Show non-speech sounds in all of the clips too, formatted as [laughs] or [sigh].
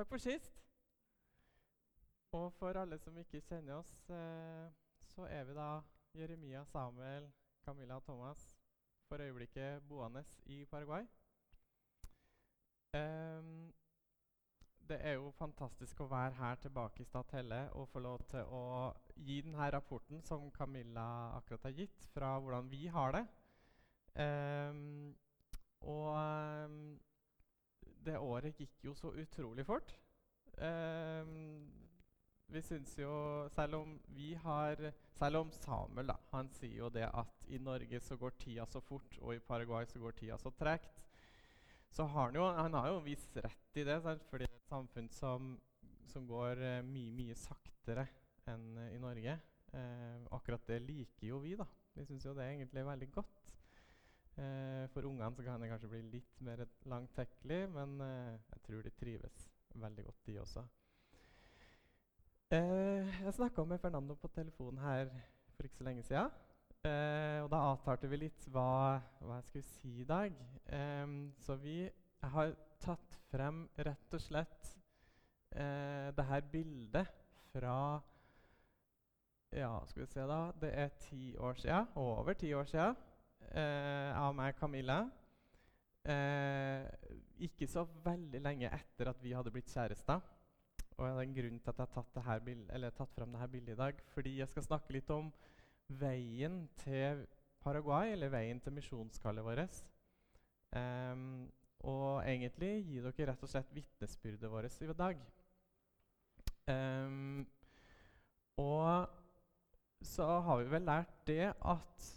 Takk for sist. Og for alle som ikke kjenner oss, eh, så er vi da Jeremia, Samuel, Camilla og Thomas for øyeblikket boende i Paraguay. Ehm, det er jo fantastisk å være her tilbake i Stathelle og få lov til å gi denne rapporten som Camilla akkurat har gitt, fra hvordan vi har det. Ehm, og ehm, det året gikk jo så utrolig fort. Eh, vi syns jo Selv om vi har Selv om Samuel da, han sier jo det at i Norge så går tida så fort, og i Paraguay så går tida så tregt. Så har han jo Han har jo en viss rett i det, sant? fordi det er et samfunn som, som går eh, mye, mye saktere enn eh, i Norge. Eh, akkurat det liker jo vi, da. Vi syns jo det er egentlig veldig godt. Eh, for ungene så kan det kanskje bli litt mer langtekkelig, men eh, jeg tror de trives veldig godt, de også. Eh, jeg snakka med Fernando på telefonen her for ikke så lenge siden. Eh, og da avtalte vi litt hva, hva jeg skulle si i dag. Så vi har tatt frem rett og slett eh, det her bildet fra Ja, skal vi se, da. Det er ti år sia, over ti år sia, eh, av meg, og Camilla. Eh, ikke så veldig lenge etter at vi hadde blitt kjærester. Og det er en grunn til at jeg har tatt, det her bild, eller tatt frem dette bildet i dag. Fordi jeg skal snakke litt om veien til Paraguay, eller veien til misjonskallet vårt. Eh, og egentlig gi dere rett og slett vitnesbyrdet vårt i dag. Um, og så har vi vel lært det at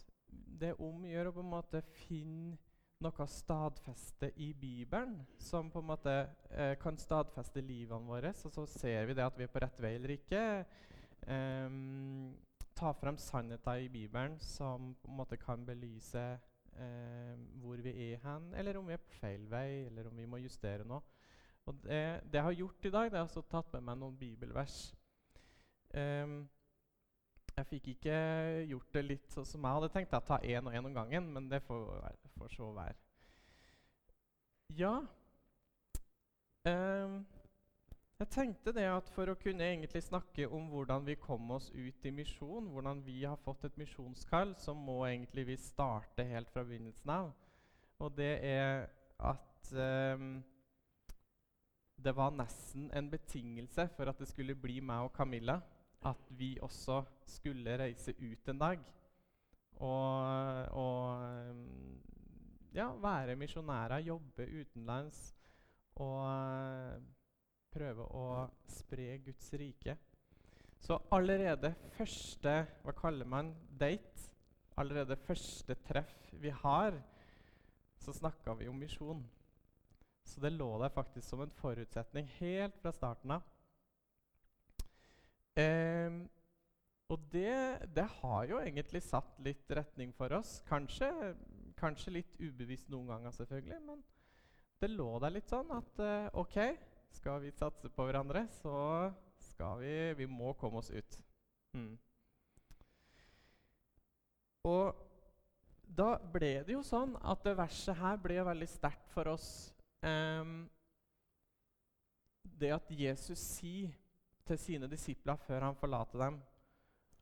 det er om å på en måte finne noe stadfeste i Bibelen som på en måte eh, kan stadfeste livene våre. Og så ser vi det at vi er på rett vei eller ikke. Eh, ta frem sannheter i Bibelen som på en måte kan belyse eh, hvor vi er hen, eller om vi er på feil vei, eller om vi må justere noe. Og det, det jeg har gjort i dag, det er altså tatt med meg noen bibelvers. Um, jeg fikk ikke gjort det litt sånn som jeg hadde tenkt, å ta én og én om gangen, men det får, får så være. Ja um, Jeg tenkte det at for å kunne egentlig snakke om hvordan vi kom oss ut i misjon, hvordan vi har fått et misjonskall, så må egentlig vi starte helt fra begynnelsen av. Og det er at um, det var nesten en betingelse for at det skulle bli meg og Camilla at vi også skulle reise ut en dag. Og, og ja, være misjonærer, jobbe utenlands og prøve å spre Guds rike. Så allerede første hva kaller man date, allerede første treff vi har, så snakka vi om misjon. Så det lå der faktisk som en forutsetning helt fra starten av. Um, og det, det, har jo egentlig satt litt retning for oss. Kanskje, kanskje, litt ubevisst noen ganger, selvfølgelig. Men det lå der litt sånn at eh, OK, skal vi satse på hverandre, så skal vi Vi må komme oss ut. Mm. Og da ble det jo sånn at det verset her ble veldig sterkt for oss. Um, det at Jesus sier til sine disipler før han forlater dem,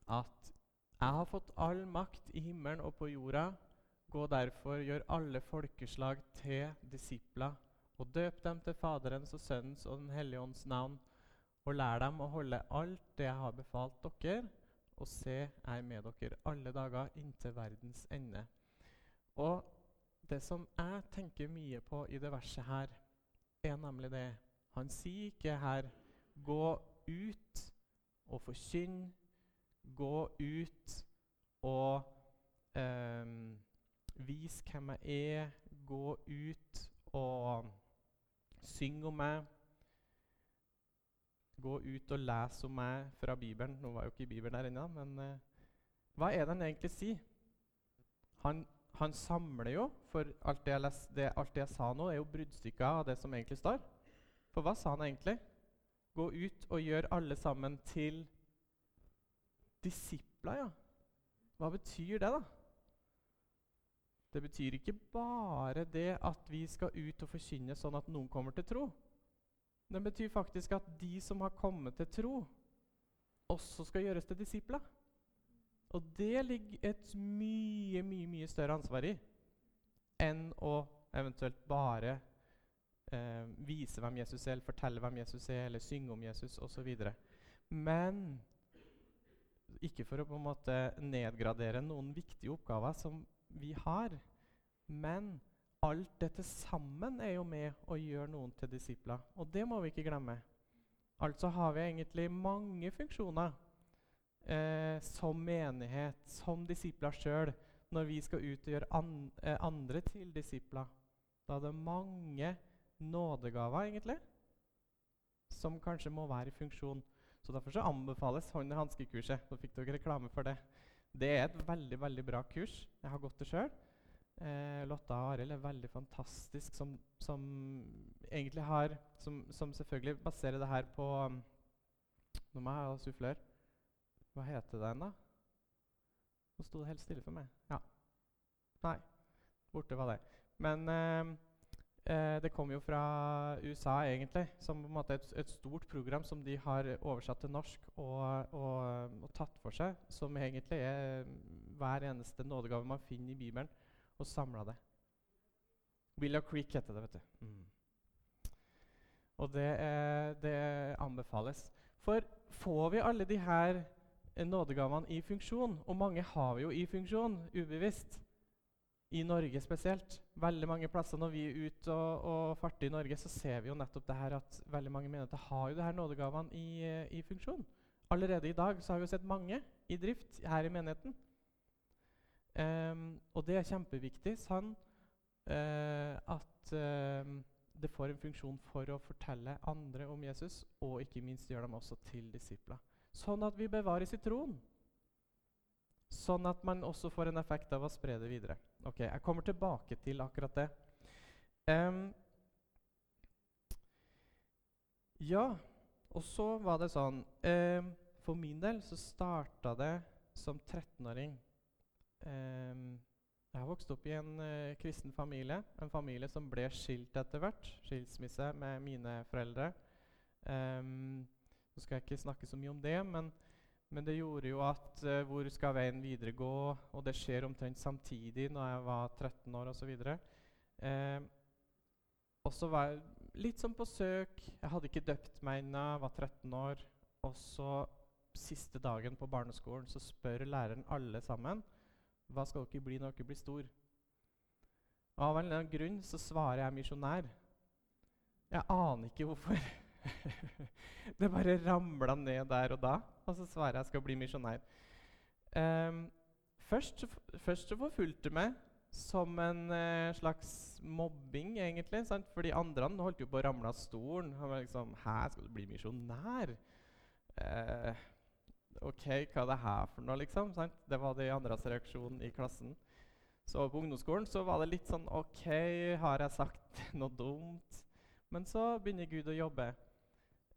at 'Jeg har fått all makt i himmelen og på jorda'. Gå derfor, gjør alle folkeslag til disipler, og døp dem til Faderens og Sønnens og Den hellige ånds navn, og lær dem å holde alt det jeg har befalt dere, og se, jeg er med dere alle dager inntil verdens ende. Og det som jeg tenker mye på i det verset her, er nemlig det Han sier ikke her 'gå ut og forkynn. Gå ut og um, vis hvem jeg er. Gå ut og syng om meg. Gå ut og les om meg fra Bibelen. Nå var jo ikke Bibelen der ennå, men uh, hva er det han egentlig sier? Han, han samler jo, for alt det, les, det, alt det jeg sa nå, er jo bruddstykker av det som egentlig står. For hva sa han egentlig? Gå ut og gjør alle sammen til disipler, ja. Hva betyr det, da? Det betyr ikke bare det at vi skal ut og forkynne sånn at noen kommer til tro. Den betyr faktisk at de som har kommet til tro, også skal gjøres til disipler. Og det ligger et mye, mye, mye større ansvar i enn å eventuelt bare eh, vise hvem Jesus er, fortelle hvem Jesus er, eller synge om Jesus osv. Men ikke for å på en måte nedgradere noen viktige oppgaver som vi har, men alt dette sammen er jo med å gjøre noen til disipler. Og det må vi ikke glemme. Altså har vi egentlig mange funksjoner eh, som menighet, som disipler sjøl, når vi skal ut og gjøre an, eh, andre til disipler. Da er det mange nådegaver, egentlig, som kanskje må være i funksjon. Så Derfor så anbefales hånd- og hanskekurset. Nå fikk dere reklame for det. Det er et veldig veldig bra kurs. Jeg har gått det sjøl. Eh, Lotta og Arild er veldig fantastisk, som, som egentlig har som, som, selvfølgelig baserer det her på um, Nå må jeg ha sufflør. Hva heter den, da? Nå sto det helt stille for meg. Ja. Nei. Borte var det. Men eh, eh, det kom jo fra USA, egentlig, som på en måte et, et stort program som de har oversatt til norsk og, og, og tatt for seg, som egentlig er hver eneste nådegave man finner i Bibelen og samla det. Willow Creek heter det, vet du. Mm. Og det, eh, det, anbefales. For får vi alle de her eh, nådegavene i funksjon, og mange har vi jo i funksjon ubevisst, i Norge spesielt Veldig mange plasser når vi er ute og, og farter i Norge, så ser vi jo nettopp det her at veldig mange menigheter har jo det her nådegavene i, eh, i funksjon. Allerede i dag så har vi jo sett mange i drift her i menigheten. Um, og det er kjempeviktig sånn uh, at uh, det får en funksjon for å fortelle andre om Jesus, og ikke minst gjøre dem også til disipler. Sånn at vi bevares i troen. Sånn at man også får en effekt av å spre det videre. Ok, Jeg kommer tilbake til akkurat det. Um, ja, og så var det sånn um, For min del så starta det som 13-åring. Um, jeg har vokst opp i en uh, kristen familie, en familie som ble skilt etter hvert. Skilsmisse med mine foreldre. Um, så skal jeg ikke snakke så mye om det, men, men det gjorde jo at uh, hvor skal veien videre gå? Og det skjer omtrent samtidig når jeg var 13 år osv. Og så var jeg litt sånn på søk. Jeg hadde ikke døpt meg ennå, var 13 år. Og så siste dagen på barneskolen så spør læreren alle sammen hva skal dere bli når dere blir stor? Og Av en eller annen grunn så svarer jeg misjonær. Jeg aner ikke hvorfor. [laughs] det bare ramla ned der og da, og så svarer jeg skal bli misjonær. Um, først, først så forfulgte meg som en uh, slags mobbing, egentlig. Sant? For de andre holdt jo på å ramle av stolen. Han var liksom 'Hæ, skal du bli misjonær?' Uh, OK, hva er det her for noe, liksom? Sant? Det var de andres reaksjon i klassen. Så på ungdomsskolen så var det litt sånn OK, har jeg sagt [laughs] noe dumt? Men så begynner Gud å jobbe.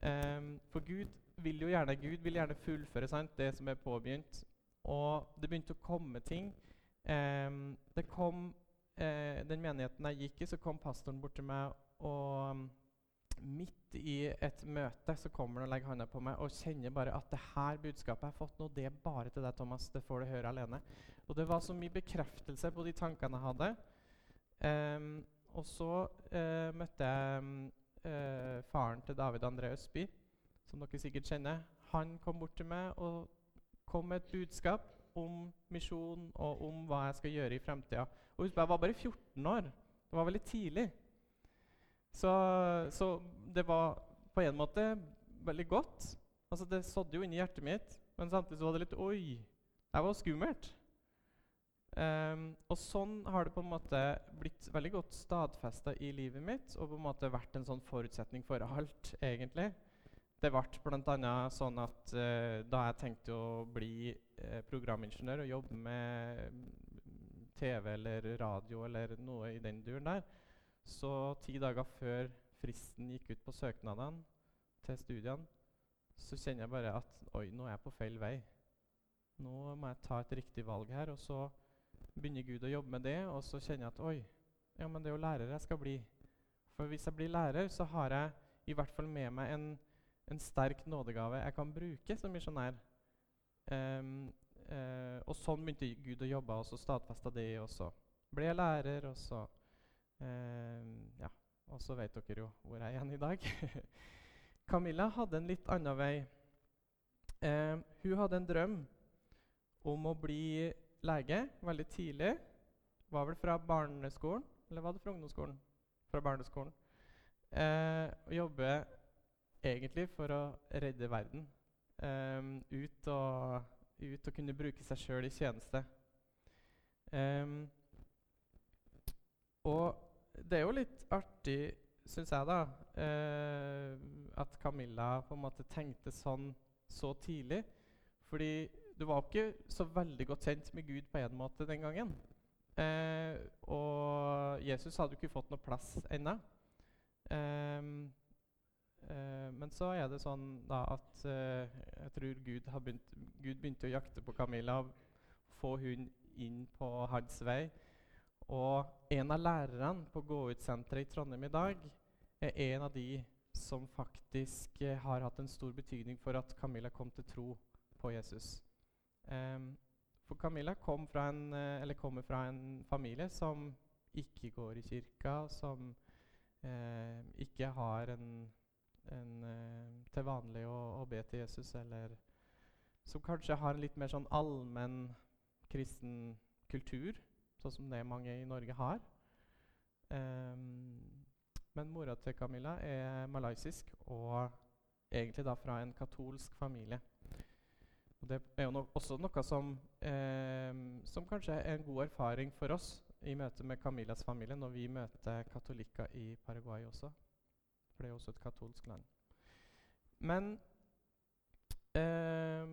Um, for Gud vil jo gjerne Gud vil gjerne fullføre sant, det som er påbegynt. Og det begynte å komme ting. Um, det kom, uh, Den menigheten jeg gikk i, så kom pastoren bort til meg og midt i et møte så kommer han og legger hånda på meg og kjenner bare at det her budskapet jeg har fått nå, det er bare til deg, Thomas. Det får du høre alene. Og det var så mye bekreftelse på de tankene jeg hadde. Um, og så uh, møtte jeg uh, faren til David André Østby, som dere sikkert kjenner. Han kom bort til meg og kom med et budskap om misjon og om hva jeg skal gjøre i framtida. Jeg var bare 14 år. Det var veldig tidlig. Så, så, det var på en måte veldig godt. Altså Det sådde jo inni hjertet mitt, men samtidig så var det litt Oi, det var skummelt. Um, og sånn har det på en måte blitt veldig godt stadfesta i livet mitt og på en måte vært en sånn forutsetning for alt, egentlig. Det ble bl.a. sånn at uh, da jeg tenkte å bli uh, programingeniør og jobbe med TV eller radio eller noe i den duren der, så ti dager før fristen gikk ut på søknadene til studiene, så kjenner jeg bare at oi, nå er jeg på feil vei. Nå må jeg ta et riktig valg her. Og så begynner Gud å jobbe med det, og så kjenner jeg at oi, ja, men det er jo lærer jeg skal bli. For hvis jeg blir lærer, så har jeg i hvert fall med meg en, en sterk nådegave jeg kan bruke som misjonær. Um, uh, og sånn begynte Gud å jobbe, og så stadfesta det. Og så ble jeg lærer, og så uh, Ja, og så vet dere jo hvor jeg er igjen i dag. [laughs] Camilla hadde en litt annen vei. Uh, hun hadde en drøm om å bli lege veldig tidlig. Var vel fra barneskolen, eller var det fra ungdomsskolen? Fra barneskolen. Eh, og jobber egentlig for å redde verden. Um, ut, og, ut, og, kunne bruke seg sjøl i tjeneste. Um, og det er jo litt artig, syns jeg, da, uh, at Camilla på en måte tenkte sånn så tidlig. Fordi du var ikke så veldig godt kjent med Gud på en måte den gangen. Eh, og Jesus hadde jo ikke fått noe plass ennå. Eh, eh, men så er det sånn da at uh, jeg tror Gud, begynt, Gud, begynte å jakte på Camilla få hun inn på hans vei. Og en av lærerne på Gå-ut-senteret i Trondheim i dag er en av de som faktisk uh, har hatt en stor betydning for at Camilla kom til tro på Jesus. Um, for Camilla kom fra en, kommer fra en familie som ikke går i kirka, som eh, ikke har en, en eh, til vanlig å, å, be til Jesus, eller som kanskje har en litt mer sånn allmenn kristen kultur, sånn som det mange i Norge har. Um, men mora til Camilla er malaysisk og egentlig da fra en katolsk familie. Og det er jo no også noe som, eh, som kanskje er en god erfaring for oss i møte med Camillas familie når vi møter katolikker i Paraguay også. For det er jo også et katolsk land. Men eh,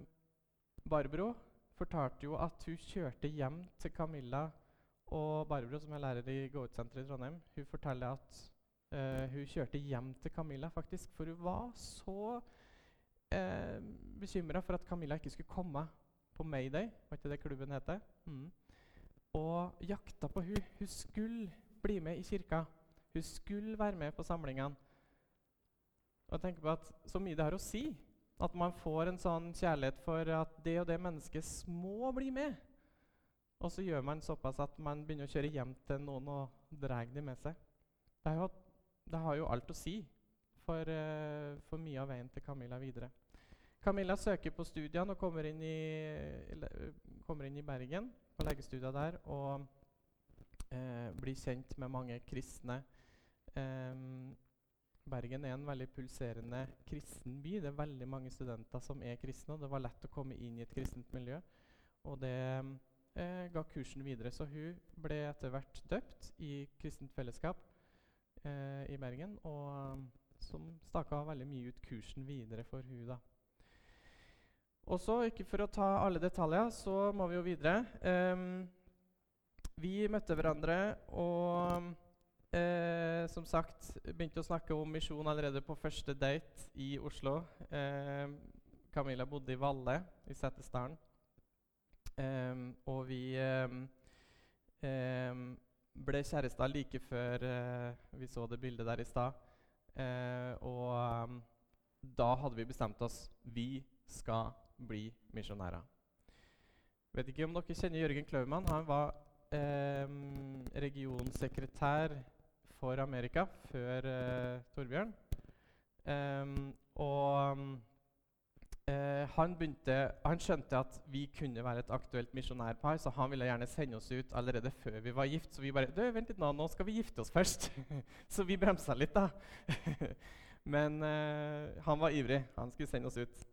Barbro fortalte jo at hun kjørte hjem til Camilla og Barbro, som er lærer i Gå-ut-senteret i Trondheim, hun forteller at eh, hun kjørte hjem til Camilla, faktisk, for hun var så eh, bekymra for at Camilla ikke skulle komme på Mayday. Var ikke det klubben heter? Mm og jakta på hun. Hun skulle bli med i kirka. Hun skulle være med på samlingene. Og jeg tenker på at Så mye det har å si at man får en sånn kjærlighet for at det og det mennesket må bli med. Og så gjør man såpass at man begynner å kjøre hjem til noen og drar dem med seg. Det, jo, det, har jo alt å si for, uh, for mye av veien til Camilla videre. Camilla søker på studiene og kommer inn i, kommer inn i Bergen på legestudiet der og eh, blir kjent med mange kristne. Eh, Bergen er en veldig pulserende kristen by. Det er veldig mange studenter som er kristne. og Det var lett å komme inn i et kristent miljø. Og det eh, ga kursen videre. Så hun ble etter hvert døpt i Kristent Fellesskap eh, i Bergen. Og som staka veldig mye ut kursen videre for hun da. Og så, ikke for å ta alle detaljer, så må vi jo videre. Um, vi møtte hverandre og eh, som sagt begynte å snakke om misjon allerede på første date i Oslo. Eh, Camilla bodde i Valle i Setesdalen. Eh, og vi ble kjærester like før eh, vi så det bildet der i stad. Eh, og da hadde vi bestemt oss. Vi skal bli misjonærer. Vet ikke om dere kjenner Jørgen Klaumann. Han var eh, regionsekretær for Amerika før eh, Torbjørn. Um, og eh, han, begynte, han, skjønte at vi kunne være et aktuelt misjonærpar, så han ville gjerne sende oss ut allerede før vi var gift. Så vi bare du, vent litt nå, nå skal vi gifte oss først. [laughs] så vi bremsa litt, da. [laughs] Men eh, han var ivrig. Han skulle sende oss ut.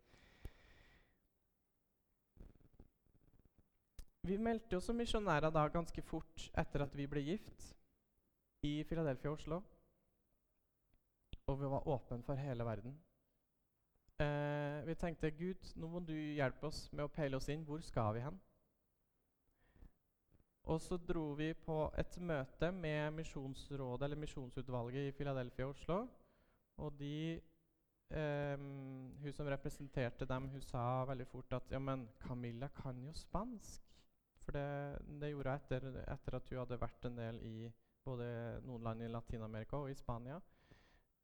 Vi meldte oss som misjonærer da ganske fort etter at vi ble gift i Philadelphia og Oslo. Og vi var åpne for hele verden. Eh, vi tenkte Gud, nå må du hjelpe oss med å peile oss inn. Hvor skal vi hen? Og så dro vi på et møte med Misjonsrådet, eller Misjonsutvalget i Philadelphia og Oslo. Og de eh, Hun som representerte dem, hun sa veldig fort at ja, men Camilla kan jo spansk. For det, det gjorde jeg etter, etter, at hun hadde vært en del i både noen land i Latin-Amerika og i Spania.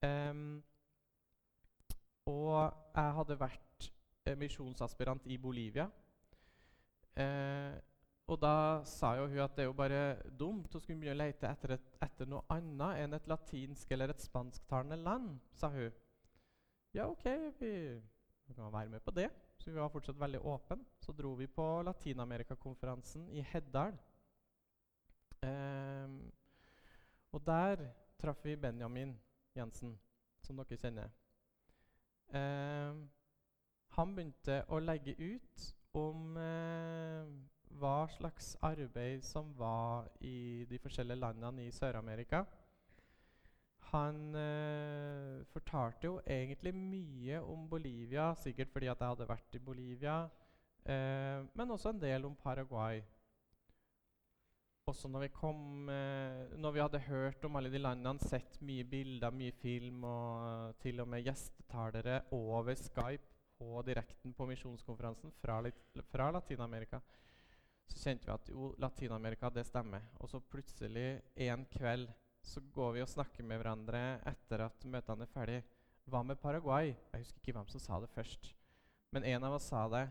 Um, jeg hadde vært eh, misjonsaspirant i Bolivia. Eh, og da sa jo hun at det er jo bare dumt å skulle begynne å lete etter, et, etter noe annet enn et latinsk eller et spansktalende land, sa hun. Ja, OK, vi, vi kan være med på det. Så vi var fortsatt veldig åpne. Så dro vi på Latin-Amerika-konferansen i Heddal. Eh, og der traff vi Benjamin Jensen, som dere kjenner. Eh, han begynte å legge ut om eh, hva slags arbeid som var i de forskjellige landene i Sør-Amerika. Han eh, fortalte jo egentlig mye om Bolivia, sikkert fordi at jeg hadde vært i Bolivia, eh, men også en del om Paraguay. Også når vi, kom, eh, når vi hadde hørt om alle de landene, sett mye bilder, mye film og til og med gjestetalere over Skype på direkten på misjonskonferansen fra, fra Latin-Amerika, så kjente vi at jo, Latin-Amerika, det stemmer. Og så plutselig en kveld så går vi og snakker med hverandre etter at møtene er ferdig. Hva med Paraguay? Jeg husker ikke hvem som sa det først. Men en av oss sa det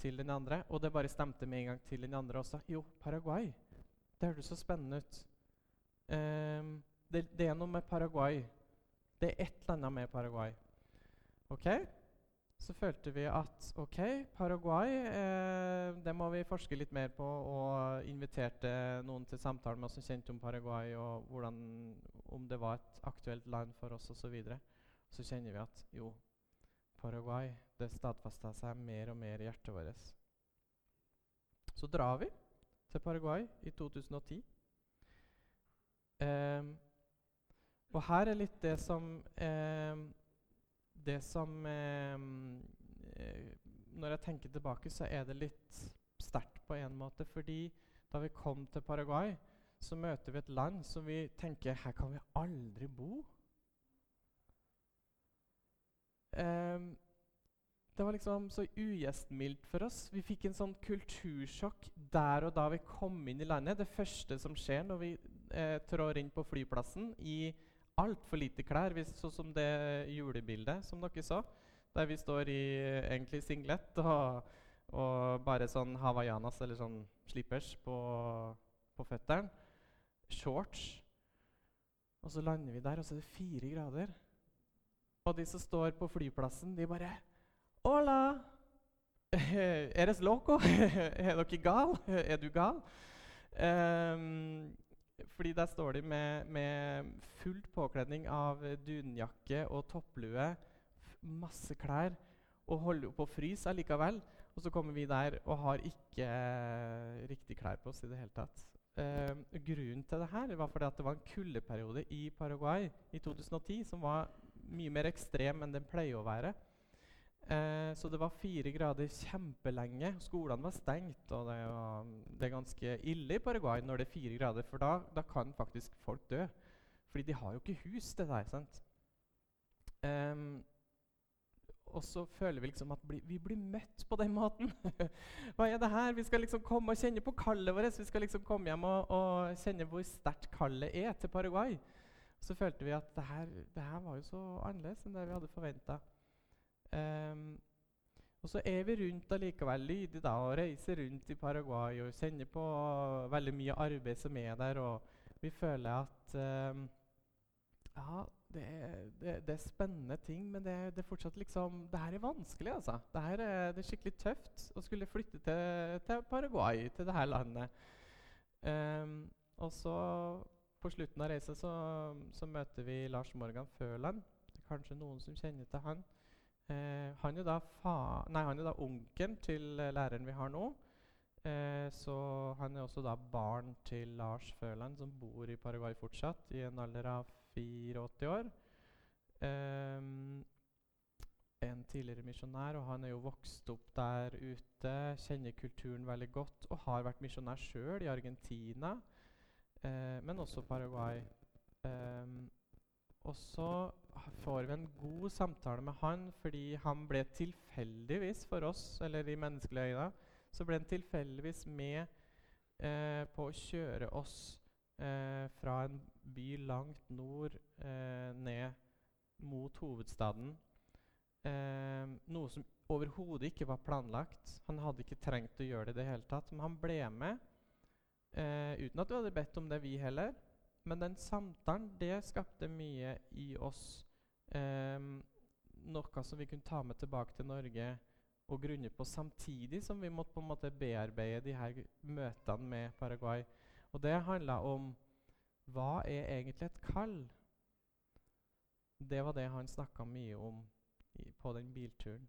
til den andre, og det bare stemte med en gang til den andre også. Jo, Paraguay. Det hørtes så spennende ut. Um, det, det, er noe med Paraguay. Det er et eller annet med Paraguay. Ok? Så følte vi at ok, Paraguay eh, det må vi forske litt mer på, og inviterte noen til samtale med oss som kjente om Paraguay, og hvordan, om det var et aktuelt land for oss osv. Så, videre. så kjenner vi at jo, Paraguay det stadfesta seg mer og mer i hjertet vårt. Så drar vi til Paraguay i 2010. Eh, og her er litt det som eh, det som eh, eh, Når jeg tenker tilbake, så er det litt sterkt på en måte. Fordi da vi kom til Paraguay, så møter vi et land som vi tenker her kan vi aldri bo. Um, det var liksom så ugjestmildt for oss. Vi fikk en sånn kultursjokk der og da vi kom inn i landet. Det første som skjer når vi eh, trår inn på flyplassen i altfor lite klær, sånn som det julebildet som dere så. Der vi står i egentlig singlet og, og bare sånn hawaiianas eller sånn slippers på, på føttene. Shorts. Og så lander vi der, og så er det fire grader. Og de som står på flyplassen, de bare Hola! [laughs] Eres loco? [laughs] er dere gal? [laughs] er du gal? Um, fordi der står de med, med fullt påkledning av dunjakke og topplue, masse klær, og holder på å fryse allikevel. Og så kommer vi der og har ikke eh, riktig klær på oss i det hele tatt. Eh, grunnen til det her var fordi at det var en kuldeperiode i Paraguay i 2010 som var mye mer ekstrem enn den pleier å være. Eh, så det var fire grader kjempelenge. Skolene var stengt. Og det, var, det, er ganske ille i Paraguay når det er fire grader, for da, da, kan faktisk folk dø. Fordi de har jo ikke hus, det der. sant? Um, og så føler vi liksom at bli, vi blir møtt på den [laughs] måten. Hva er det her? Vi skal liksom komme og kjenne på kallet vårt. Vi skal liksom komme hjem og, og kjenne hvor sterkt kallet er til Paraguay. Så følte vi at det her, det her var jo så annerledes enn det vi hadde forventa. Um, og så er vi rundt allikevel lydige da, og reiser rundt i Paraguay og kjenner på veldig mye arbeid som er der. Og vi føler at um, ja, det er, det, det er, spennende ting, men det, det, er fortsatt liksom Det her er vanskelig, altså. Det her er, det er skikkelig tøft å skulle flytte til, til Paraguay, til det her landet. Um, og så på slutten av reisen så, så, møter vi Lars Morgan Føland. Det er kanskje noen som kjenner til han. Eh, han, er da nei, han er da onkelen til eh, læreren vi har nå. Eh, så han er også da barn til Lars Føland, som bor i Paraguay fortsatt, i en alder av 84 år. Um, en tidligere misjonær, og han er jo vokst opp der ute, kjenner kulturen veldig godt og har vært misjonær sjøl i Argentina, eh, men også Paraguay. Um, og så får vi en god samtale med han fordi han ble tilfeldigvis for oss, eller i menneskelige øyne, så ble han tilfeldigvis med eh, på å kjøre oss eh, fra en by langt nord eh, ned mot hovedstaden. Eh, noe som overhodet ikke var planlagt. Han hadde ikke trengt å gjøre det i det hele tatt, men han ble med eh, uten at vi hadde bedt om det, vi heller. Men den samtalen, det skapte mye i oss. Eh, noe som vi kunne ta med tilbake til Norge og grunne på samtidig som vi måtte på en måte bearbeide de her møtene med Paraguay. Og det handla om hva er egentlig et kall? Det var det han snakka mye om i, på den bilturen.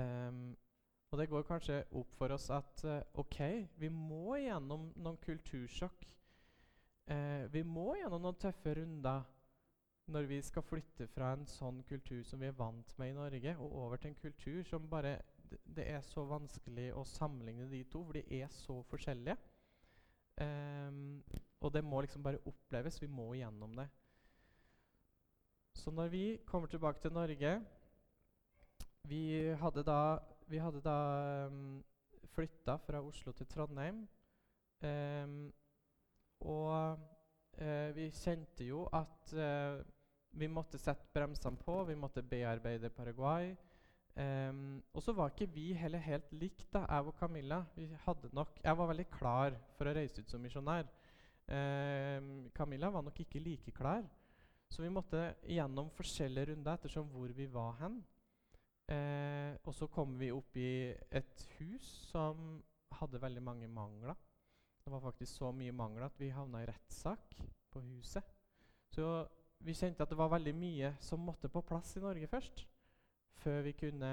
Um, og det går kanskje opp for oss at uh, OK, vi må gjennom noen kultursjokk. Uh, vi må gjennom noen tøffe runder når vi skal flytte fra en sånn kultur som vi er vant med i Norge, og over til en kultur som bare Det, er så vanskelig å sammenligne de to, for de er så forskjellige. Um, og det må liksom bare oppleves. Vi må gjennom det. Så når vi kommer tilbake til Norge Vi hadde da, vi hadde da um, flytta fra Oslo til Trondheim. Um, og eh, vi kjente jo at eh, vi måtte sette bremsene på, vi måtte bearbeide Paraguay. Um, og så var ikke vi heller helt likt, da, jeg og Camilla. Vi hadde nok, jeg var veldig klar for å reise ut som misjonær. Um, Camilla var nok ikke like klar. Så vi måtte gjennom forskjellige runder ettersom hvor vi var hen. Uh, og så kom vi opp i et hus som hadde veldig mange mangler. Det var faktisk så mye mangler at vi havna i rettssak på huset. Så vi kjente at det var veldig mye som måtte på plass i Norge først. Før vi kunne,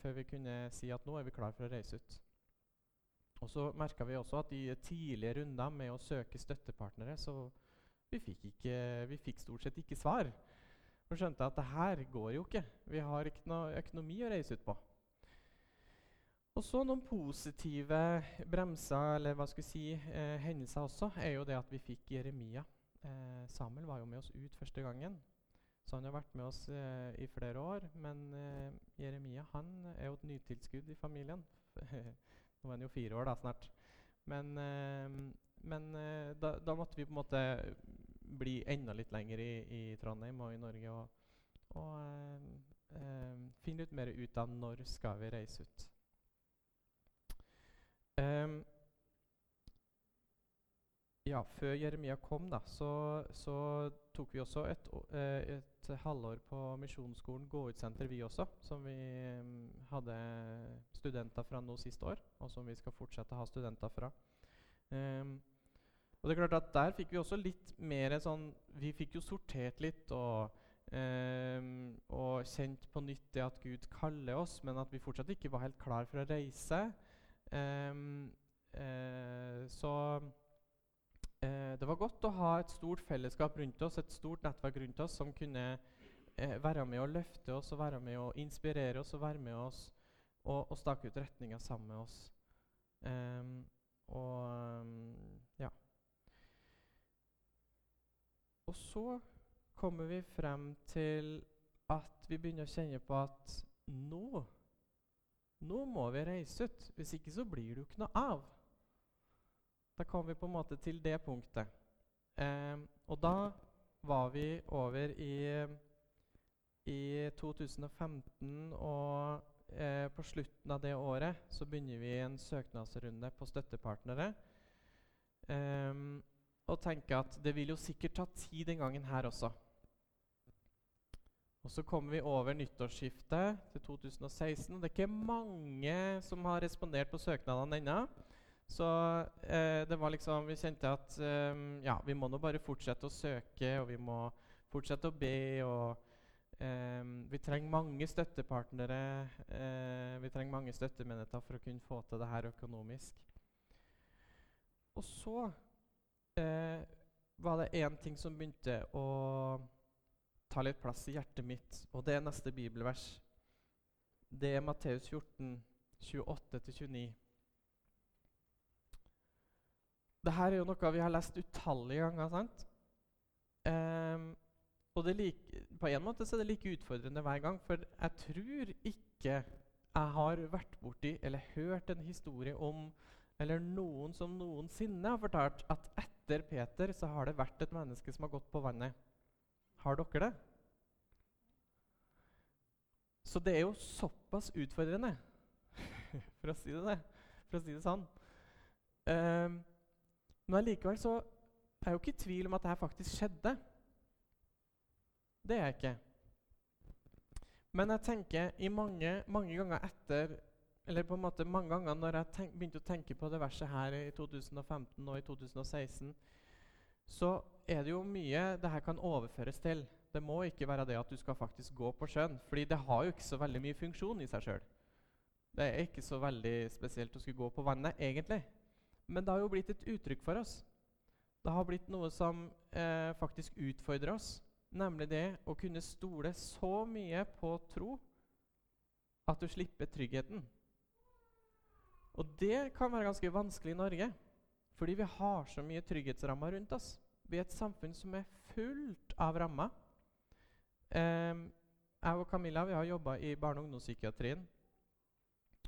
før vi kunne si at nå er vi klar for å reise ut. Og så merka vi også at i tidlige runder med å søke støttepartnere, så vi fikk, ikke, vi fikk stort sett ikke svar. Og skjønte at det her går jo ikke. Vi har ikke noe økonomi å reise ut på. Og så noen positive bremser, eller hva skal vi si, eh, hendelser også, er jo det at vi fikk Jeremia Eh, Samuel var jo med oss ut første gangen, så han har vært med oss eh, i flere år. Men eh, Jeremia han er jo et nytilskudd i familien. [laughs] Nå er han jo fire år da snart. Men, eh, men eh, da, da, måtte vi på en måte bli enda litt lenger i, i Trondheim og i Norge og, og finne litt mer ut av når skal vi reise ut. Um, ja, før Jeremia kom, da, så, så tok vi også et, eh, et, halvår på Misjonsskolen Gå-ut-senter, vi også. Som vi um, hadde studenter fra nå siste år, og som vi skal fortsette å ha studenter fra. Um, og det er klart at Der fikk vi også litt mer sånn Vi fikk jo sortert litt og, um, og kjent på nytt det at Gud kaller oss, men at vi fortsatt ikke var helt klar for å reise. Um, uh, så eh, det var godt å ha et stort fellesskap rundt oss, et stort nettverk rundt oss som kunne eh, være med å løfte oss og være med å inspirere oss og være med oss og, og stake ut retninga sammen med oss. Um, og um, ja. Og så kommer vi frem til at vi begynner å kjenne på at nå nå må vi reise ut. Hvis ikke så blir det jo ikke noe av. Da kom vi på en måte til det punktet. Eh, og da var vi over i, i 2015, og eh, på slutten av det året så begynner vi en søknadsrunde på støttepartnere. Eh, og tenker at det vil jo sikkert ta tid den gangen her også. Og Så kommer vi over nyttårsskiftet til 2016. og Det er ikke mange som har respondert på søknadene ennå. Så eh, det var liksom Vi kjente at eh, ja, vi må nå bare fortsette å søke, og vi må fortsette å be. og eh, Vi trenger mange støttepartnere. Eh, vi trenger mange støttemenigheter for å kunne få til det her økonomisk. Og så eh, var det én ting som begynte å ta litt plass i hjertet mitt, og det er neste bibelvers. Det er Matteus 14, 28-29. Dette er jo noe vi har lest utallige ganger. sant? Um, og like, på en måte så er det like utfordrende hver gang, for jeg tror ikke jeg har vært borti eller hørt en historie om eller noen som noensinne har fortalt at etter Peter så har det vært et menneske som har gått på vannet. Har dere det? Så det er jo såpass utfordrende, [laughs] for å si det, for å si det sånn. Um, men allikevel så er jeg jo ikke i tvil om at det her faktisk skjedde. Det er jeg ikke. Men jeg tenker i mange, mange ganger etter eller på en måte mange ganger når jeg tenk, begynte å tenke på det verset her i 2015 og i 2016, så er det jo mye det her kan overføres til. Det må ikke være det at du skal faktisk gå på sjøen, fordi det har jo ikke så veldig mye funksjon i seg sjøl. Det er ikke så veldig spesielt å skulle gå på vannet, egentlig. Men det har jo blitt et uttrykk for oss. Det har blitt noe som eh, faktisk utfordrer oss, nemlig det å kunne stole så mye på tro at du slipper tryggheten. Og det kan være ganske vanskelig i Norge, fordi vi har så mye trygghetsrammer rundt oss. Vi er et samfunn som er fullt av rammer. Eh, jeg og Camilla vi har jobba i barne- og ungdomspsykiatrien.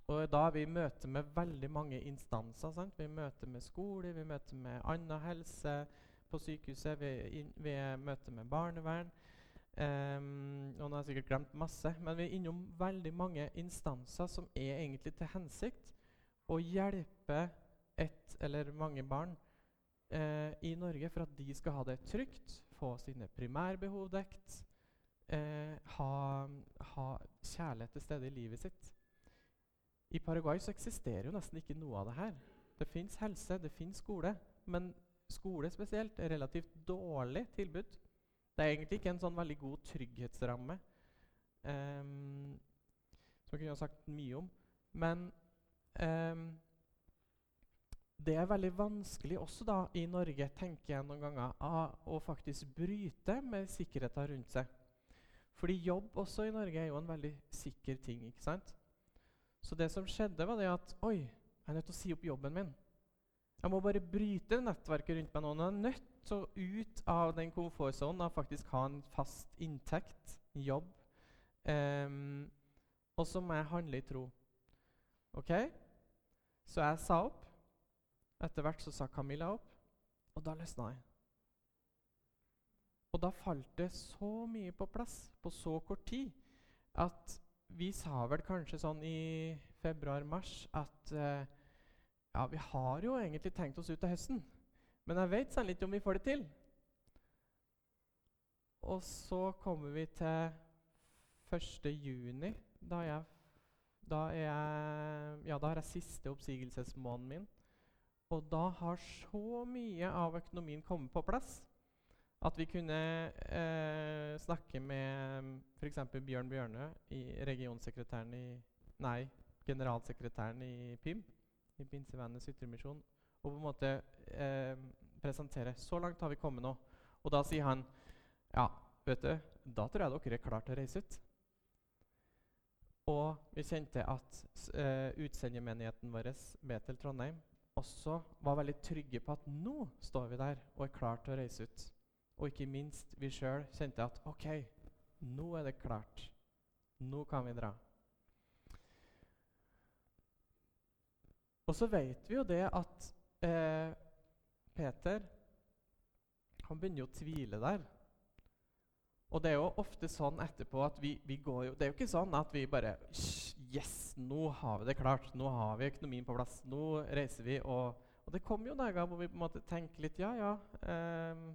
Og da er vi i møte med veldig mange instanser. Sant? Vi møter med skole, vi møter med annen helse på sykehuset, vi, vi møter med barnevern. Um, og nå har jeg sikkert glemt masse, men vi er innom veldig mange instanser som er egentlig til hensikt å hjelpe ett eller mange barn eh, i Norge for at de skal ha det trygt, få sine primærbehov dekt, eh, ha, ha, kjærlighet til stede i livet sitt. I Paraguay så eksisterer jo nesten ikke noe av det her. Det fins helse, det fins skole, men skole spesielt er relativt dårlig tilbud. Det er egentlig ikke en sånn veldig god trygghetsramme, um, som jeg kunne ha sagt mye om. Men Um, det er veldig vanskelig også da i Norge, tenker jeg noen ganger, å faktisk bryte med sikkerheten rundt seg. Fordi jobb også i Norge er jo en veldig sikker ting. ikke sant? Så det som skjedde, var det at Oi, jeg er nødt til å si opp jobben min. Jeg må bare bryte nettverket rundt meg nå. Jeg er nødt til å ut av den komfortsonen og faktisk ha en fast inntekt, jobb. Um, og så må jeg handle i tro. Ok? Så jeg sa opp. Etter hvert så sa Camilla opp, og da løsna jeg. Og da falt det så mye på plass på så kort tid at vi sa vel kanskje sånn i februar-mars at eh, ja, vi har jo egentlig tenkt oss ut til høsten, men jeg vet sannelig ikke om vi får det til. Og så kommer vi til 1. juni, da jeg da, jeg, ja, da har jeg siste oppsigelsesmåneden min. Og da har så mye av økonomien kommet på plass at vi kunne eh, snakke med f.eks. Bjørn Bjørnø, regionsekretæren i Nei, generalsekretæren i PIM, i Pinsevennenes Ytremisjon, og på en måte eh, presentere Så langt har vi kommet nå. Og da sier han ja, vet du, da tror jeg dere er klare til å reise ut. Og vi kjente at eh, utsendermenigheten vår, Betel Trondheim, også var veldig trygge på at nå står vi der og er klare til å reise ut. Og ikke minst vi sjøl kjente at OK, nå er det klart. Nå kan vi dra. Og så vet vi jo det at eh, Peter han begynner jo å tvile der. Og det er jo ofte sånn etterpå at vi, vi, går jo Det er jo ikke sånn at vi bare Yes, nå har vi det klart. Nå har vi økonomien på plass. Nå reiser vi. Og, og det kommer jo dager hvor vi på en måte tenker litt Ja, ja. Um,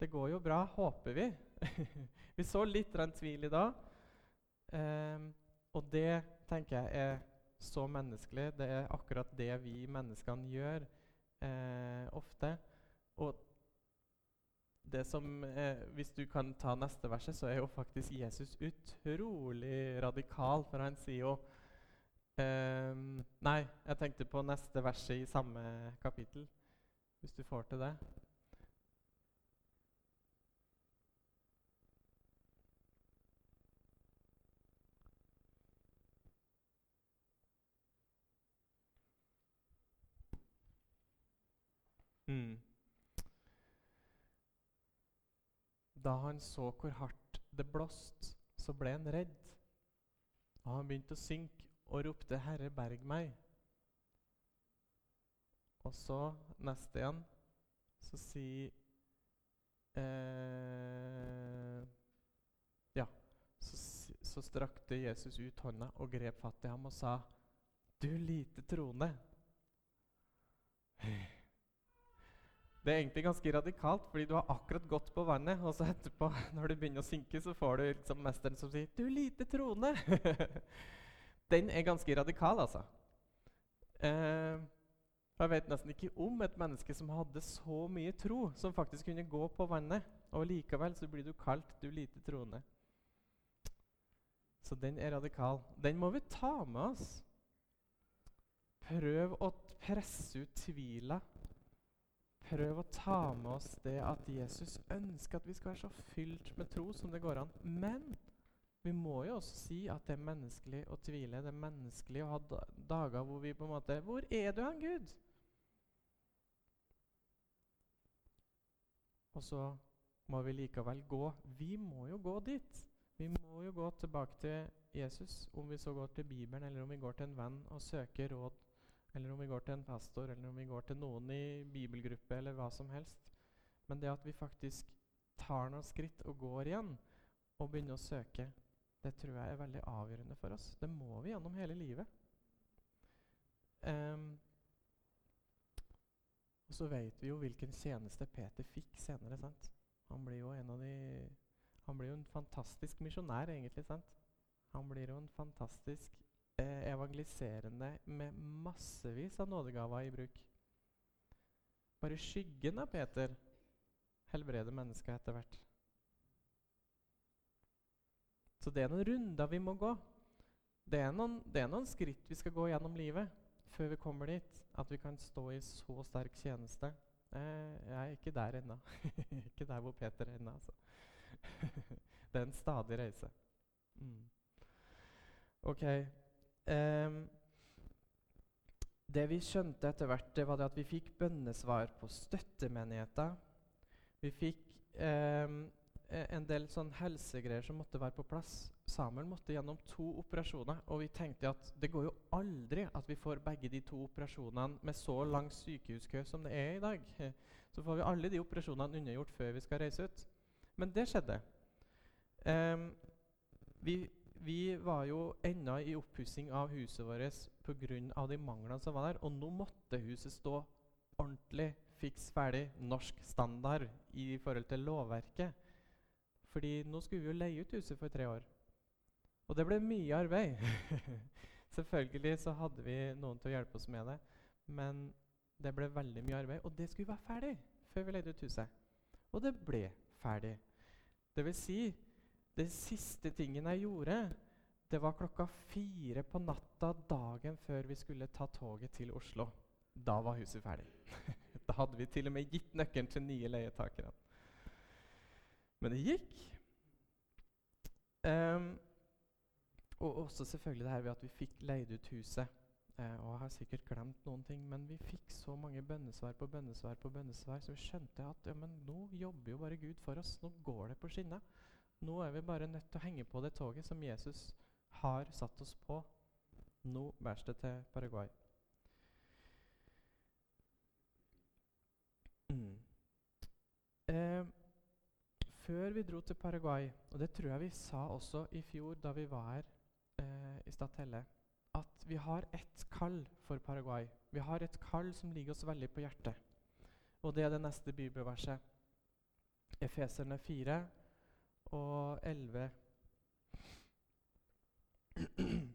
det går jo bra, håper vi. [laughs] vi så litt tvil i dag. Um, og det tenker jeg er så menneskelig. Det er akkurat det vi menneskene gjør eh, ofte. Og det som, eh, Hvis du kan ta neste verset, så er jo faktisk Jesus utrolig radikal. For han sier jo eh, Nei, jeg tenkte på neste verset i samme kapittel. Hvis du får til det. Mm. Da han så hvor hardt det blåste, så ble han redd. Og han begynte å synke og ropte 'Herre, berg meg'. Og så, neste igjen, så sier eh, Ja, så, så strakte Jesus ut hånda og grep fatt i ham og sa, 'Du lite troende'. Det er egentlig ganske radikalt, fordi du har akkurat gått på vannet, og så etterpå, [laughs] når det begynner å synke, så får du liksom mesteren som sier 'Du lite troende'. [laughs] Den er ganske radikal, altså. Eh, jeg vet nesten ikke om et menneske som hadde så mye tro, som faktisk kunne gå på vannet. Og likevel så blir du kalt 'du lite troende'. Så den er radikal. Den må vi ta med oss. Prøv å presse ut tvila. Prøv å ta med oss det at Jesus ønsker at vi skal være så fylt med tro som det går an. Men vi må jo også si at det er menneskelig å tvile. Det er menneskelig å ha dager hvor vi på en måte Hvor er du hen, Gud? Og så må vi likevel gå. Vi må jo gå dit. Vi må jo gå tilbake til Jesus, om vi så går til Bibelen, eller om vi går til en venn og søker råd, eller om vi går til en pastor, eller om vi går til noen i bibelgruppe, eller hva som helst. Men det at vi faktisk tar noen skritt og går igjen og begynner å søke, det tror jeg er veldig avgjørende for oss. Det må vi gjennom hele livet. Um, og så vet vi jo hvilken tjeneste Peter fikk senere. sant? Han blir jo en av de Han blir jo en fantastisk misjonær, egentlig. sant? Han blir jo en fantastisk evangeliserende med massevis av nådegaver i bruk. Bare skyggen av Peter helbreder mennesker etter hvert. Så det er noen runder vi må gå. Det er, noen, det er noen skritt vi skal gå gjennom livet før vi kommer dit at vi kan stå i så sterk tjeneste. Eh, jeg er ikke der ennå. [laughs] ikke der hvor Peter er ennå, altså. [laughs] det er en stadig reise. Mm. Ok. Um, det vi skjønte etter hvert, det var det at vi fikk bønnesvar på støttemenigheta. Vi fikk um, en del sånn helsegreier som måtte være på plass. Samuel måtte gjennom to operasjoner, og vi tenkte at det går jo aldri at vi får begge de to operasjonene med så lang sykehuskø som det er i dag. [laughs] Så får vi alle de operasjonene unnagjort før vi skal reise ut. Men det skjedde. Um, vi, vi, var jo ennå i oppussing av huset vårt pga. de manglene som var der, og nå måtte huset stå ordentlig fiks ferdig norsk standard i forhold til lovverket. Fordi nå skulle vi jo leie ut huset for tre år. Og det ble mye arbeid. [laughs] Selvfølgelig så hadde vi noen til å hjelpe oss med det, men det ble veldig mye arbeid. Og det skulle være ferdig før vi leide ut huset. Og det ble ferdig. Det vil si, det siste tingen jeg gjorde, det var klokka fire på natta dagen før vi skulle ta toget til Oslo. Da var huset ferdig. [laughs] da hadde vi til og med gitt nøkkelen til nye leietakere. Men det gikk. Um, og også selvfølgelig det her ved at vi fikk leid ut huset. Uh, og jeg har sikkert glemt noen ting, men vi fikk så mange bønnesvar på bønnesvar på bønnesvar, så vi skjønte at ja, men nå jobber jo bare Gud for oss. Nå går det på skinner. Nå er vi bare nødt til å henge på det toget som Jesus har satt oss på. Nå bæres det til Paraguay. Mm. Eh, før vi dro til Paraguay, og det tror jeg vi sa også i fjor da vi var her eh, i Statelle, at vi har ett kall for Paraguay. Vi har et kall som ligger oss veldig på hjertet. Og det er det neste bibelverset. Efeserne 4 og 11. [clears throat]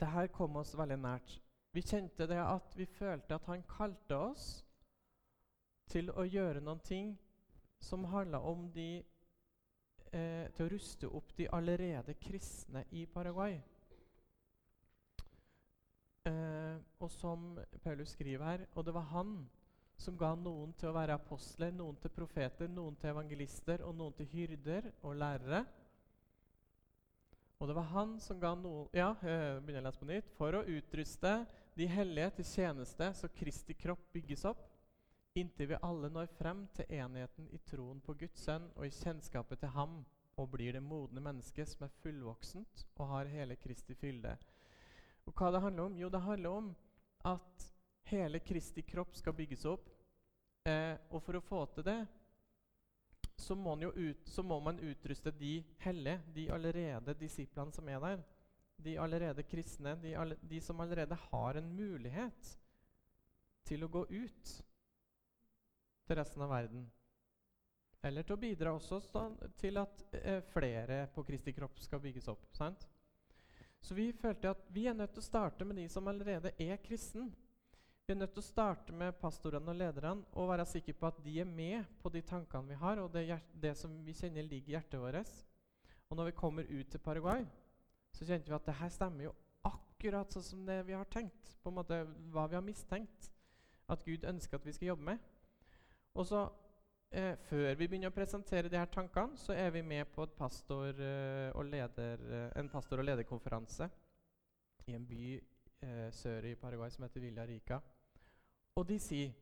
Dette kom oss veldig nært. Vi kjente det at vi følte at han kalte oss til å gjøre noen ting som handla om de eh, til å ruste opp de allerede kristne i Paraguay. Eh, og som Paulus skriver her, og det var han som ga noen til å være apostler, noen til profeter, noen til evangelister og noen til hyrder og lærere. Og det var han som ga noen Ja, jeg begynner å lese på nytt. For å utruste de hellige til tjeneste, så Kristi kropp bygges opp inntil vi alle når frem til enheten i troen på Guds sønn og i kjennskapet til ham, og blir det modne mennesket som er fullvoksent og har hele Kristi fylde. Og hva det handler om? Jo, det handler om at hele Kristi kropp skal bygges opp. Eh, og for å få til det, så må, ut, så må, man utruste de hellige, de allerede disiplene som er der. De allerede kristne, de, alle, de som allerede har en mulighet til å gå ut til resten av verden. Eller til å bidra også til at eh, flere på Kristi kropp skal bygges opp. sant? Så vi følte at vi er nødt til å starte med de som allerede er kristen. Vi er nødt til å starte med pastorene og lederne og være sikre på at de er med på de tankene vi har, og det, det som vi kjenner ligger i hjertet vårt. Og når vi kommer ut til Paraguay, så kjente vi at det her stemmer jo akkurat sånn som det vi har tenkt. på en måte Hva vi har mistenkt at Gud ønsker at vi skal jobbe med. Og så eh, Før vi begynner å presentere de her tankene, så er vi med på pastor, eh, leder, eh, en pastor- og lederkonferanse i en by eh, sør i Paraguay som heter Villa Rica. Og de sier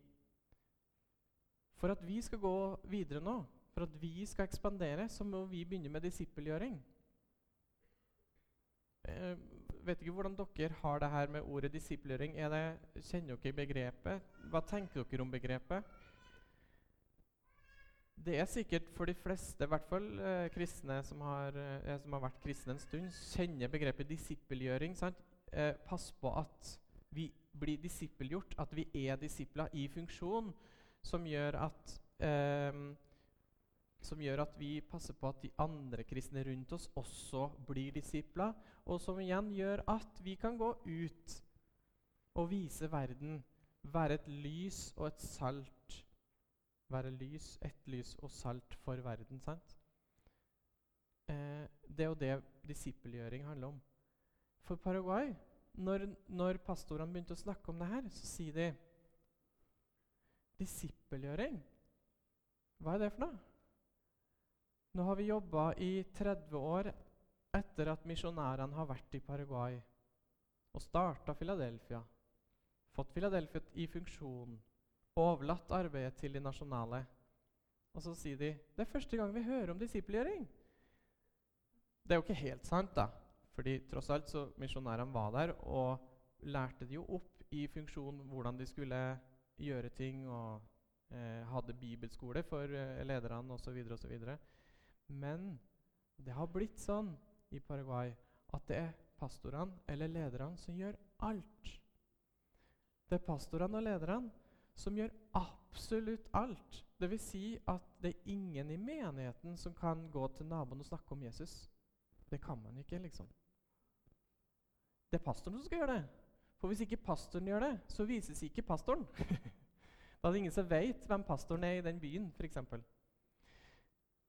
for at vi skal gå videre nå, for at vi skal ekspandere, så må vi begynne med disippelgjøring. Jeg eh, vet ikke hvordan dere har det her med ordet disippelgjøring. kjenner dere begrepet? Hva tenker dere om begrepet? Det er sikkert for de fleste, i hvert fall eh, kristne som har, eh, som har, vært kristne en stund, kjenner begrepet disippelgjøring. Pass på at vi blir disippelgjort, at vi er disipla i funksjon, som gjør at eh, som gjør at vi passer på at de andre kristne rundt oss også blir disipla, og som igjen gjør at vi kan gå ut og vise verden, være et lys og et salt. Være lys, et lys og salt for verden, sant? Eh, det er jo det disippelgjøring handler om. For Paraguay når, når pastorene begynte å snakke om det her, så sier de Disippelgjøring? Hva er det for noe? Nå har vi jobba i 30 år etter at misjonærene har vært i Paraguay og starta Philadelphia, fått Philadelphia i funksjon, overlatt arbeidet til de nasjonale. Og så sier de det er første gang vi hører om disippelgjøring. Det er jo ikke helt sant, da. Fordi tross alt så misjonærene var der og lærte de jo opp i funksjon hvordan de skulle gjøre ting, og eh, hadde bibelskole for eh, lederne osv. osv. Men det har blitt sånn i Paraguay at det er pastorene eller lederne som gjør alt. Det er pastorene og lederne som gjør absolutt alt. Vil si at det er ingen i menigheten som kan gå til naboen og snakke om Jesus. Det kan man ikke, liksom. Det er pastoren som skal gjøre det. For hvis ikke pastoren gjør det, så vises ikke pastoren. [laughs] da er det ingen som vet hvem pastoren er i den byen, f.eks.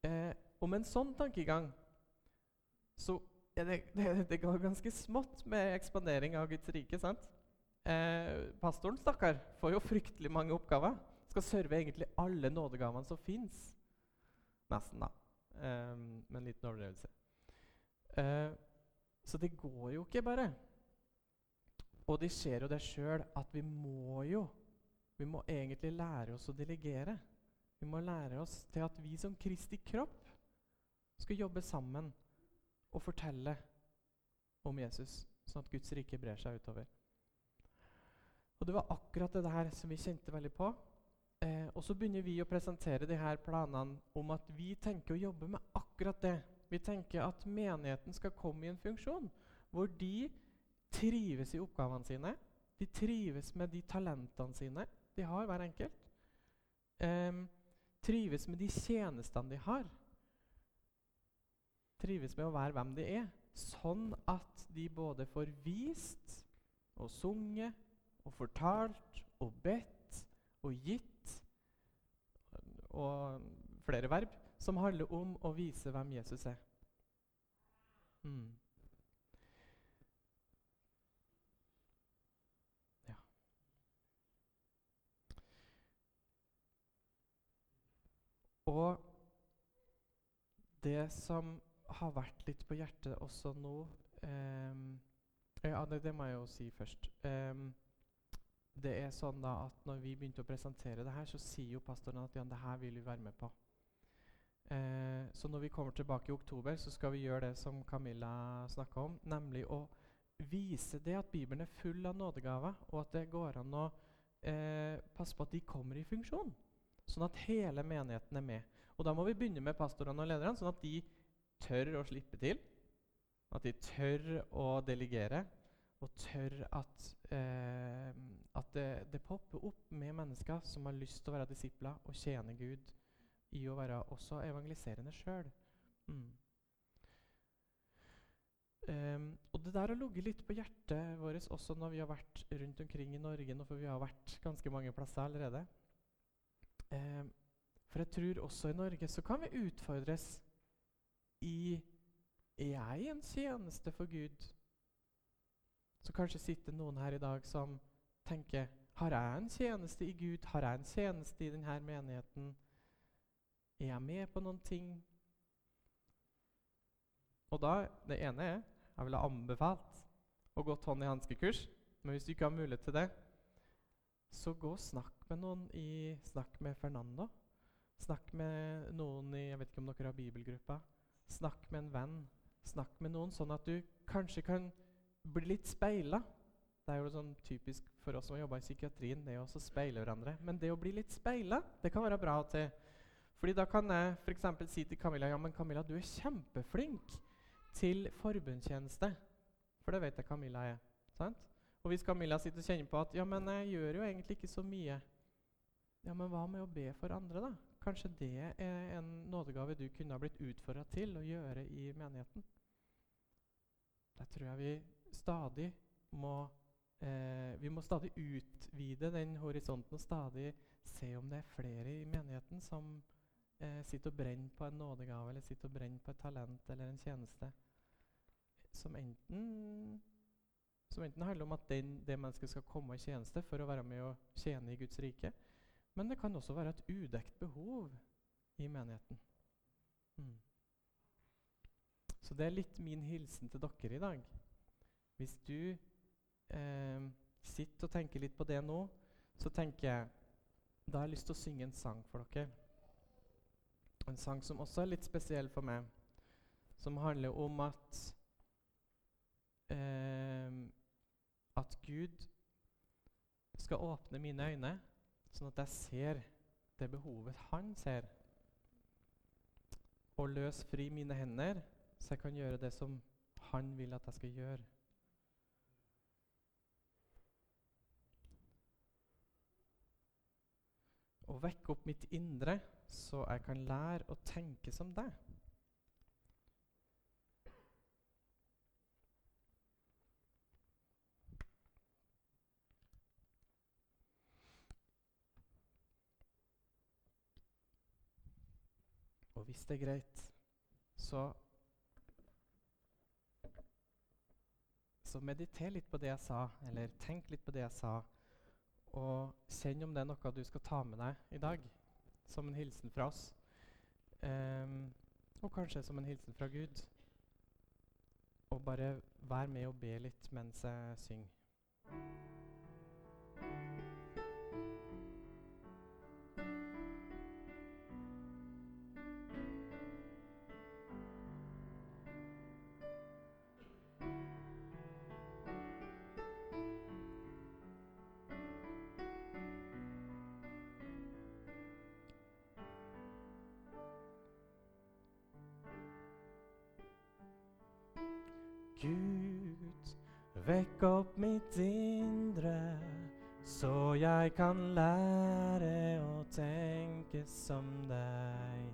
Eh, og med en sånn tankegang så er det, [laughs] det, det ganske smått med ekspandering av Guds rike. sant? Eh, pastoren stakkar, får jo fryktelig mange oppgaver. Skal serve egentlig alle nådegavene som fins. Nesten, da. Eh, med en liten overdrevelse. Eh, så det går jo ikke bare. Og de ser jo det sjøl at vi må jo Vi må egentlig lære oss å delegere. Vi må lære oss til at vi som Kristi kropp skal jobbe sammen og fortelle om Jesus, sånn at Guds rike brer seg utover. Og Det var akkurat det her som vi kjente veldig på. Eh, og så begynner vi å presentere de her planene om at vi tenker å jobbe med akkurat det. Vi tenker at menigheten skal komme i en funksjon hvor de trives i oppgavene sine. De trives med de talentene sine de har, hver enkelt. Um, trives med de tjenestene de har. Trives med å være hvem de er, sånn at de både får vist og sunget og fortalt og bedt og gitt og flere verb som handler om å vise hvem Jesus er. Mm. Og det som har vært litt på hjertet også nå um, Ja, det, det, må jeg jo si først. Um, det er sånn da at Når vi begynte å presentere det her, så sier jo pastoren at ja, det her vil vi være med på. Uh, så når vi kommer tilbake i oktober, så skal vi gjøre det som Camilla snakka om, nemlig å vise det at Bibelen er full av nådegaver, og at det går an å uh, passe på at de kommer i funksjon. Sånn at hele menigheten er med. Og da må vi begynne med pastorene og lederne, sånn at de tør å slippe til. At de tør å delegere, og tør at, eh, at det, det, popper opp med mennesker som har lyst til å være disipler og tjene Gud i å være også evangeliserende sjøl. Mm. Um, og det der har ligget litt på hjertet vårt også når vi har vært rundt omkring i Norge, nå, for vi har vært ganske mange plasser allerede. Um, for jeg tror også i Norge så kan vi utfordres i Er jeg en tjeneste for Gud? Så kanskje sitter noen her i dag som tenker Har jeg en tjeneste i Gud? Har jeg en tjeneste i denne menigheten? Er jeg med på noen ting? Og da, Det ene er jeg ville anbefalt å gå hånd i hanske-kurs. Men hvis du ikke har mulighet til det, så gå og snakk med noen i Snakk med Fernando. Snakk med noen i Jeg vet ikke om dere har bibelgruppa. Snakk med en venn. Snakk med noen, sånn at du kanskje kan bli litt speila. Det er jo sånn typisk for oss som har jobba i psykiatrien, det å speile hverandre. Men det å bli litt speila, det kan være bra til. Fordi da kan jeg f.eks. si til Camilla ja, men Camilla, du er kjempeflink til forbundstjeneste. For det vet jeg Camilla er. sant? Og hvis Camilla sitter og kjenner på at ja, men jeg gjør jo egentlig ikke så mye Ja, men hva med å be for andre, da? Kanskje det er en nådegave du kunne ha blitt utfordra til å gjøre i menigheten? Der tror jeg vi stadig må eh, Vi må stadig utvide den horisonten og stadig se om det er flere i menigheten som eh, sitter og brenner på en nådegave eller sitter og brenner på et talent eller en tjeneste som enten, som enten handler om at den, det mennesket skal komme i tjeneste for å være med og tjene i Guds rike, men det kan også være et udekt behov i menigheten. Mm. Så det er litt min hilsen til dere i dag. Hvis du eh, sitter og tenker litt på det nå, så tenker jeg da har jeg lyst til å synge en sang for dere. En sang som også er litt spesiell for meg, som handler om at eh, at Gud skal åpne mine øyne, sånn at jeg ser det behovet han ser. Og løs fri mine hender, så jeg kan gjøre det som han vil at jeg skal gjøre. Og vekke opp mitt indre, så jeg kan lære å tenke som deg. Hvis det er greit, så Så mediter litt på det jeg sa, eller tenk litt på det jeg sa, og kjenn om det er noe du skal ta med deg i dag som en hilsen fra oss. Um, og kanskje som en hilsen fra Gud. Og bare vær med og be litt mens jeg synger. Gud, vekk opp mitt indre, så jeg kan lære å tenke som deg.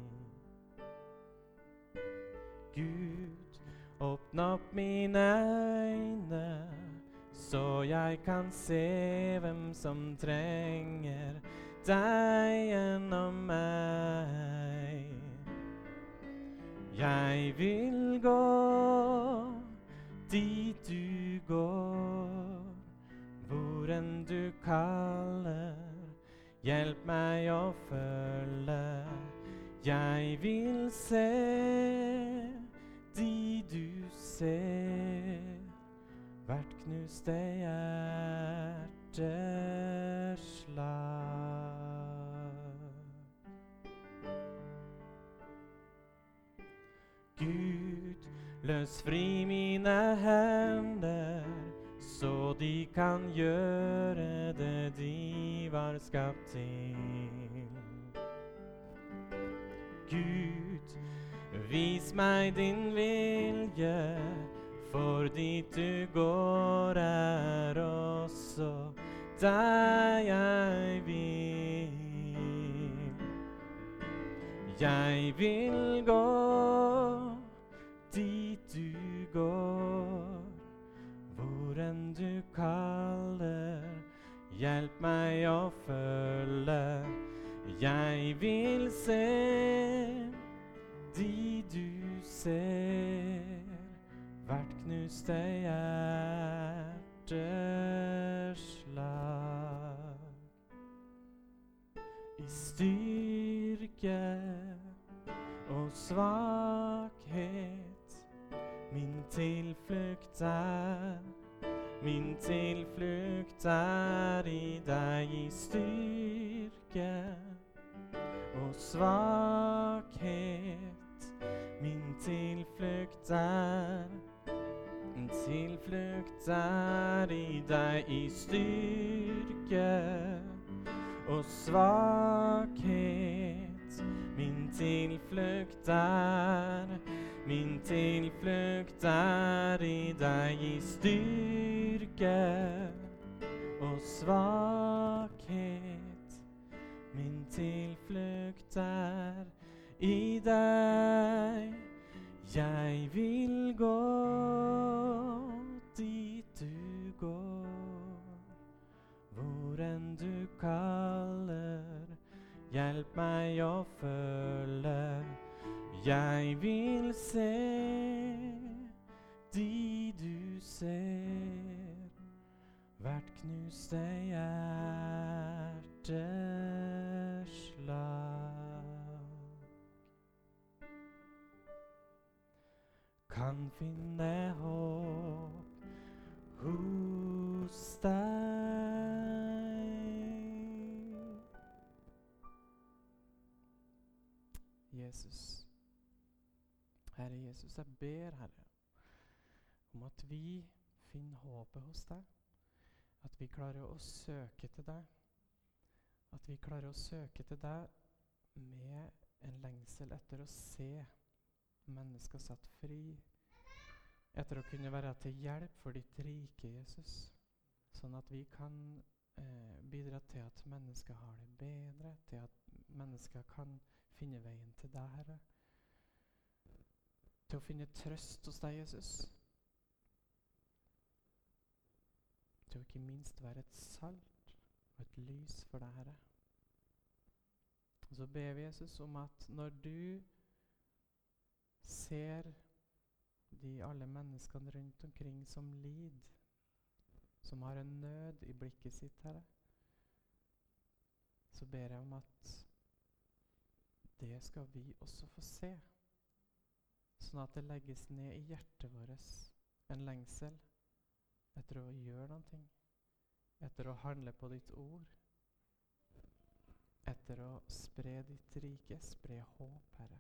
Gud, åpne opp mine øyne, så jeg kan se hvem som trenger deg gjennom meg. Jeg vil gå dit du går, hvor enn du kaller. Hjelp meg å følge. Jeg vil se de du ser, hvert knuste hjerteslag. Løs fri mine hender, så de kan gjøre det de var skapt til. Gud, vis meg din vilje, for dit du går er også der jeg vil. Jeg vil gå går, hvor enn du kaller. Hjelp meg å følge. Jeg vil se de du ser, hvert knuste hjerteslag. I styrke og min tilflukt er. Min tilflukt er i deg i styrke og svakhet. Min tilflukt er Min tilflukt er i deg i styrke og svakhet. Min tilflukt er Min tilflukt er i deg i styrke og svakhet. Min tilflukt er i deg. Jeg vil gå dit du går, hvor enn du kaller. Hjelp meg å følge. Jeg vil se de du ser, hvert knuste hjerteslag. Kan finne håp hos deg. Jesus, jeg ber, Herre, om at vi finner håpet hos deg. At vi klarer å søke til deg. At vi klarer å søke til deg med en lengsel etter å se mennesker satt fri. Etter å kunne være til hjelp for ditt rike, Jesus. Sånn at vi kan eh, bidra til at mennesker har det bedre, til at mennesker kan finne veien til deg, Herre til å finne trøst hos deg, Jesus. Til å ikke minst være et salt og et lys for deg, Herre. Og så ber vi Jesus om at når du ser de alle menneskene rundt omkring som lider, som har en nød i blikket sitt, Herre, så ber jeg om at det skal vi også få se. Sånn at det legges ned i hjertet vårt en lengsel etter å gjøre noe. Etter å handle på ditt ord. Etter å spre ditt rike, spre håp, Herre.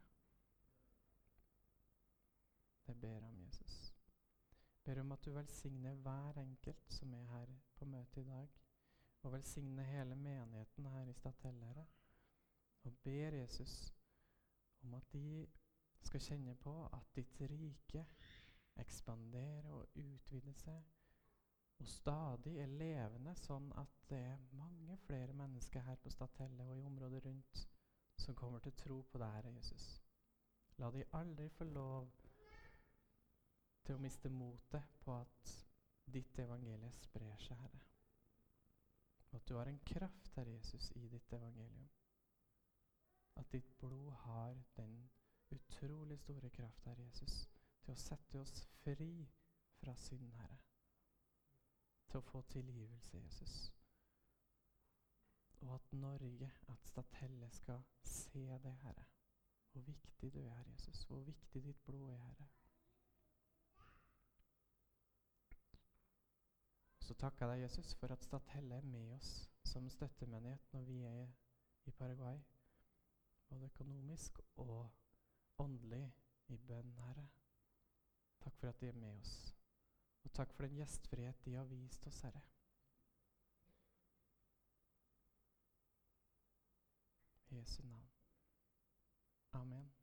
Det ber jeg om, Jesus. Jeg ber om at du velsigner hver enkelt som er her på møtet i dag. Og velsigner hele menigheten her i Statelle. Og ber Jesus om at de skal kjenne på at ditt rike ekspanderer og utvider seg, og stadig er levende, sånn at det er mange flere mennesker her på Statelle og i området rundt som kommer til tro på deg, her, Jesus. La de aldri få lov til å miste motet på at ditt evangelie sprer seg, Herre. Og at du har en kraft, Herre Jesus, i ditt evangelium. At ditt blod har den utrolig store kraft, Herre Jesus, til å sette oss fri fra synd, Herre. Til å få tilgivelse, Jesus. Og at Norge, at Statelle, skal se det, Herre. Hvor viktig du er, Jesus. Hvor viktig ditt blod er, Herre. Så takker jeg deg, Jesus, for at Statelle er med oss som støttemenighet når vi er i Paraguay. Både økonomisk og åndelig i bønn, Herre. Takk for at de er med oss. Og takk for den gjestfrihet de har vist oss, Herre. I Jesu navn. Amen.